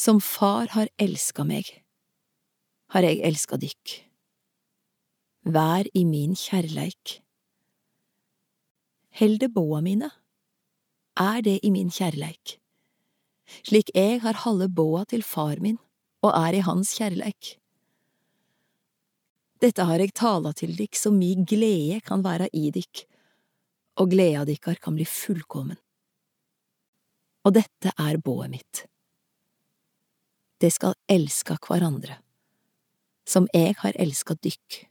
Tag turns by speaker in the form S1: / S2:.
S1: Som far har elska meg, har jeg elska dykk. Vær i min kjærleik. Helde båa mine, er det i min kjærleik, slik jeg har halde båa til far min og er i hans kjærleik. Dette har jeg tala til dykk så mi glede kan være i dykk, og gleda dykkar kan bli fullkommen. Og dette er boet mitt. Det skal elske hverandre, som eg har elska dykk